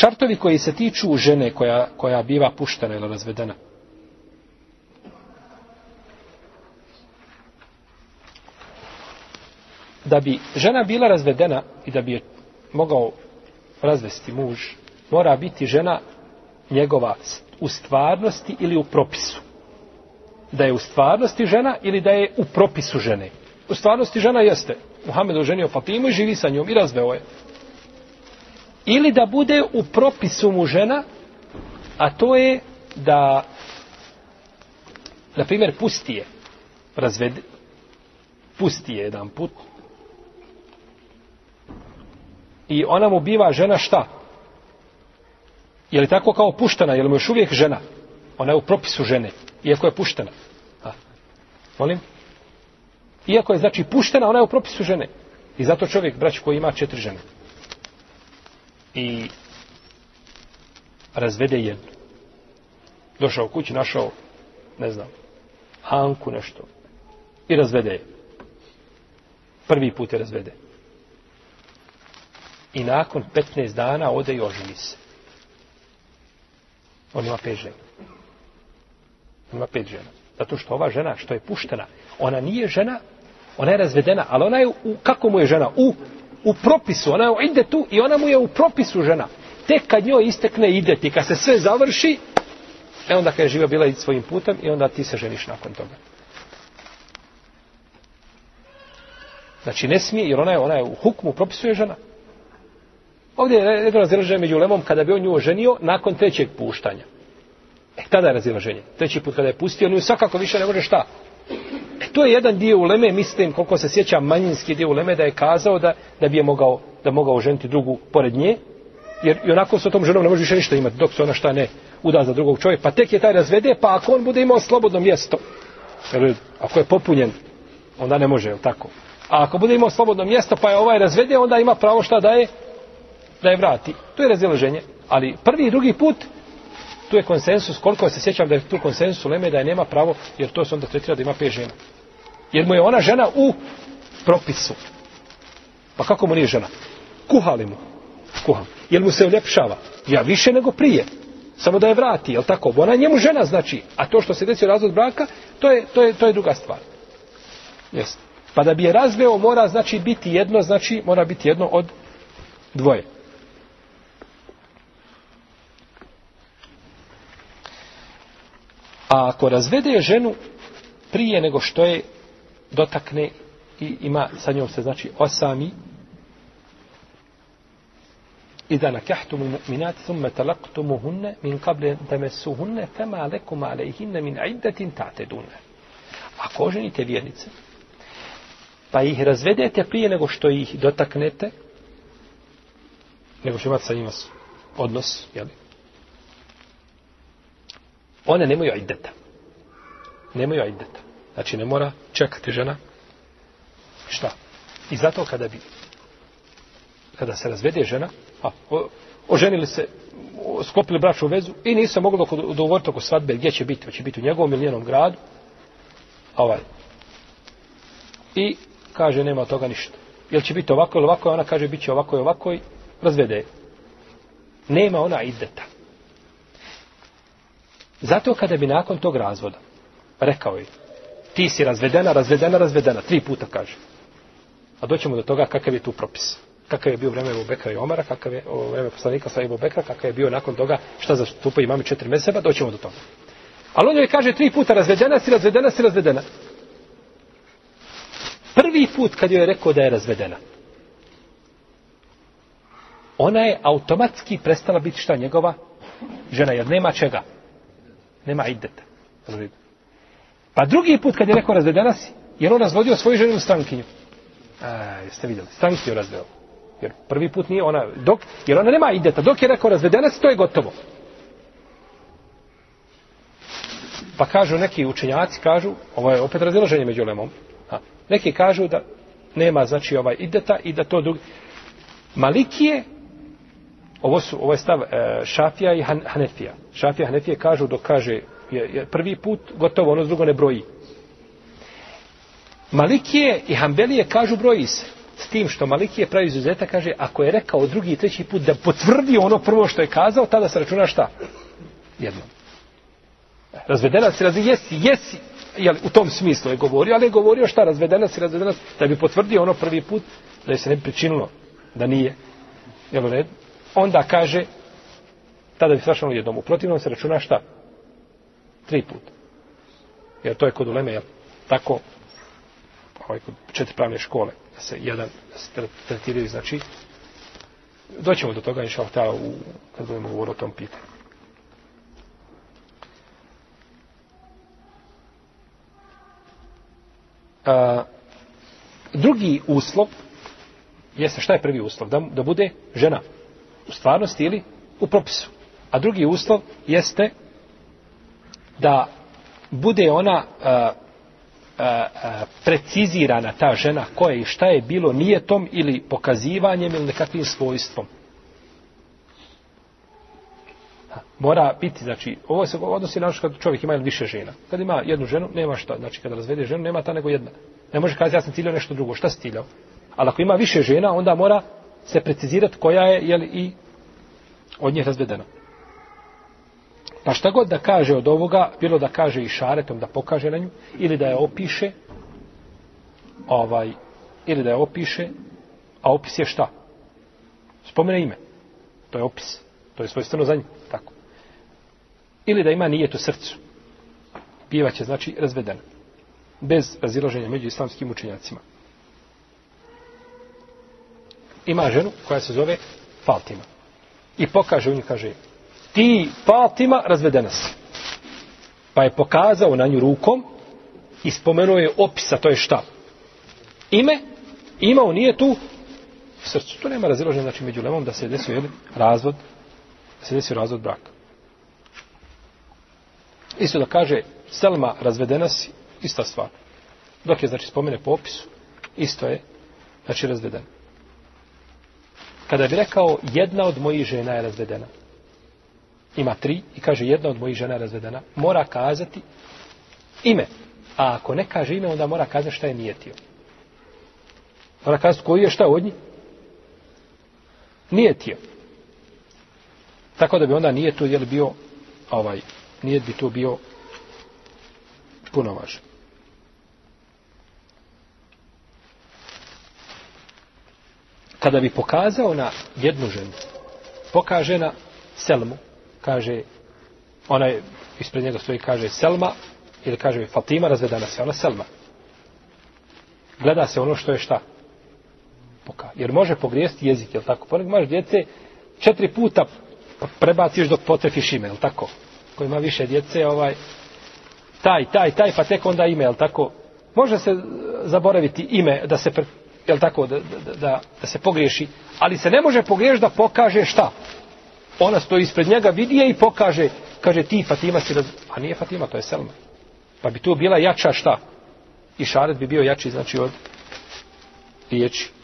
Šartovi koji se tiču žene koja, koja biva puštena ili razvedena. Da bi žena bila razvedena i da bi je mogao razvesti muž, mora biti žena njegova u stvarnosti ili u propisu. Da je u stvarnosti žena ili da je u propisu žene. U stvarnosti žena jeste. Muhammed oženio Fatimu i živi sa njom i razveo je. Ili da bude u propisu mu žena, a to je da, na primjer, pusti je, razvede, pusti je jedan put. I ona mu biva žena šta? Je li tako kao puštena? Je li mu još uvijek žena? Ona je u propisu žene, iako je puštena. A, molim? Iako je znači puštena, ona je u propisu žene. I zato čovjek, brać koji ima četiri žene i razvede je, Došao u kući, našao, ne znam, hanku nešto i razvede je. Prvi put je razvede. I nakon 15 dana ode i oženi se. On ima pet žena. On ima pet žena. Zato što ova žena, što je puštena, ona nije žena, ona je razvedena, ali ona je, u, kako mu je žena? U u propisu, ona je u tu i ona mu je u propisu žena. Tek kad njoj istekne ide ti, kad se sve završi, e onda kad je živa bila i svojim putem i onda ti se ženiš nakon toga. Znači ne smije, jer ona je, ona je u hukmu, propisuje žena. Ovdje je jedno razilaženje među lemom kada bi on nju oženio nakon trećeg puštanja. E, tada je razilaženje. Treći put kada je pustio, on ju svakako više ne može šta to je jedan dio leme, mislim, koliko se sjeća manjinski dio leme, da je kazao da, da bi je mogao, da mogao ženiti drugu pored nje, jer i onako s tom ženom ne može više ništa imati, dok se ona šta ne uda za drugog čovjeka. Pa tek je taj razvede, pa ako on bude imao slobodno mjesto, jer ako je popunjen, onda ne može, jel tako? A ako bude imao slobodno mjesto, pa je ovaj razvede, onda ima pravo šta daje? Da je vrati. To je razdjeloženje. Ali prvi i drugi put, tu je konsensus, koliko se sjećam da je tu konsensus u Leme, da je nema pravo, jer to se onda tretira da ima pet žena. Jer mu je ona žena u propisu. Pa kako mu nije žena? Kuhali mu. Kuham. Jer mu se uljepšava. Ja više nego prije. Samo da je vrati, jel tako? Ona njemu žena znači. A to što se desi razvod braka, to je, to je, to je druga stvar. Pa da bi je razveo, mora znači biti jedno, znači mora biti jedno od dvoje. A ako razvede ženu prije nego što je dotakne i ima sa njom se znači osami i da nakahtum mu'minat thumma hunne min kable hunne fema lekum alejhinne min tate dunne ako oženite vjernice pa ih razvedete prije nego što ih dotaknete nego što imate sa njima odnos jeli? one nemaju iddeta nemaju ideta. Znači ne mora čekati žena. Šta? I zato kada bi kada se razvede žena, a oženili se, o, sklopili bračnu vezu i nisu se mogli dogovoriti oko svadbe gdje će biti, će biti u njegovom ili njenom gradu. ovaj. I kaže nema toga ništa. Jel će biti ovako ili ovako, ona kaže bit će ovako i ovako razvede Nema ona ideta. Zato kada bi nakon tog razvoda rekao je ti si razvedena, razvedena, razvedena. Tri puta kaže. A doćemo do toga kakav je tu propis. Kakav je bio vreme u Bekra i Omara, kakav je bio vreme poslanika sa Bekra, kakav je bio nakon toga šta zastupaju imam četiri meseba, doćemo do toga. Ali on joj kaže tri puta razvedena si, razvedena si, razvedena. Prvi put kad joj je rekao da je razvedena, ona je automatski prestala biti šta njegova žena, jer nema čega. Nema ideta. Pa drugi put kad je rekao razvedena si, jer on razvodio svoju ženu u stankinju. jeste vidjeli, je razveo. Jer prvi put nije ona, dok, jer ona nema ideta. Dok je rekao razvedena to je gotovo. Pa kažu neki učenjaci, kažu, ovo je opet razilaženje među lemom, a, neki kažu da nema, znači, ovaj ideta i da to drugi... Malikije, ovo, su, ovo je stav e, Šafija i Hanefija. Šafija i Hanefije kažu dok kaže je, prvi put gotovo, ono drugo ne broji. Malikije i Hambelije kažu broji se. S tim što Malikije pravi izuzeta kaže, ako je rekao drugi i treći put da potvrdi ono prvo što je kazao, tada se računa šta? Jedno. Razvedena si, razvedena jesi, jesi. u tom smislu je govorio, ali je govorio šta razvedena se razvedena da bi potvrdio ono prvi put, da je se ne pričinilo, da nije. Jel Onda kaže, tada bi svašano jednom. U protivnom se računa šta? Tri puta. Jer to je kod uleme, Tako, ovaj, kod četiri pravne škole, da se jedan tretiraju, znači, doćemo do toga, inša ta u, kad budemo govoriti o tom pitanju. A, drugi uslov jeste šta je prvi uslov? Da, da bude žena u stvarnosti ili u propisu. A drugi uslov jeste da bude ona e, e, e, precizirana ta žena koja i šta je bilo nije tom ili pokazivanjem ili nekakvim svojstvom. Mora biti, znači, ovo se odnosi na kad ono čovjek ima više žena. Kad ima jednu ženu, nema šta. Znači, kada razvede ženu, nema ta nego jedna. Ne može kazati, ja sam ciljao nešto drugo. Šta si ciljao? Ali ako ima više žena, onda mora se precizirati koja je, jel, i od njih razvedena. Pa šta god da kaže od ovoga, bilo da kaže i šaretom, da pokaže na nju, ili da je opiše, ovaj, ili da je opiše, a opis je šta? Spomene ime. To je opis. To je svojstveno za nju. Tako. Ili da ima nijet u srcu. Pjevać je znači razveden Bez razilaženja među islamskim učenjacima. Ima ženu koja se zove Faltima. I pokaže u nju, kaže, ti Fatima razvedena si. Pa je pokazao na nju rukom i spomenuo je opisa, to je šta? Ime, imao nije tu srcu. Tu nema razilaženja znači među lemom da se desio razvod, da se desio razvod braka. Isto da kaže Selma razvedena si, ista stvar. Dok je znači spomene po opisu, isto je znači razvedena. Kada bi rekao jedna od mojih žena je razvedena, ima tri i kaže jedna od mojih žena razvedena, mora kazati ime. A ako ne kaže ime, onda mora kazati šta je nijetio. Mora kazati koji je šta od njih? Nijetio. Tako da bi onda nije tu jel bio ovaj, nije bi tu bio puno važan. Kada bi pokazao na jednu ženu, pokaže na Selmu, kaže, ona je, ispred njega stoji, kaže Selma, ili kaže Fatima, razvedana se, ona Selma. Gleda se ono što je šta. Poka. Jer može pogrijesti jezik, jel tako? ponekad imaš djece, četiri puta prebaciš dok potrefiš ime, jel tako? Ko ima više djece, ovaj, taj, taj, taj, pa tek onda ime, jel tako? Može se zaboraviti ime, da se, jel tako, da, da, da se pogriješi, ali se ne može pogriješiti da pokaže šta? Ona stoji ispred njega, vidi je i pokaže. Kaže ti Fatima si raz... A nije Fatima, to je Selma. Pa bi tu bila jača šta? I šaret bi bio jači, znači od riječi.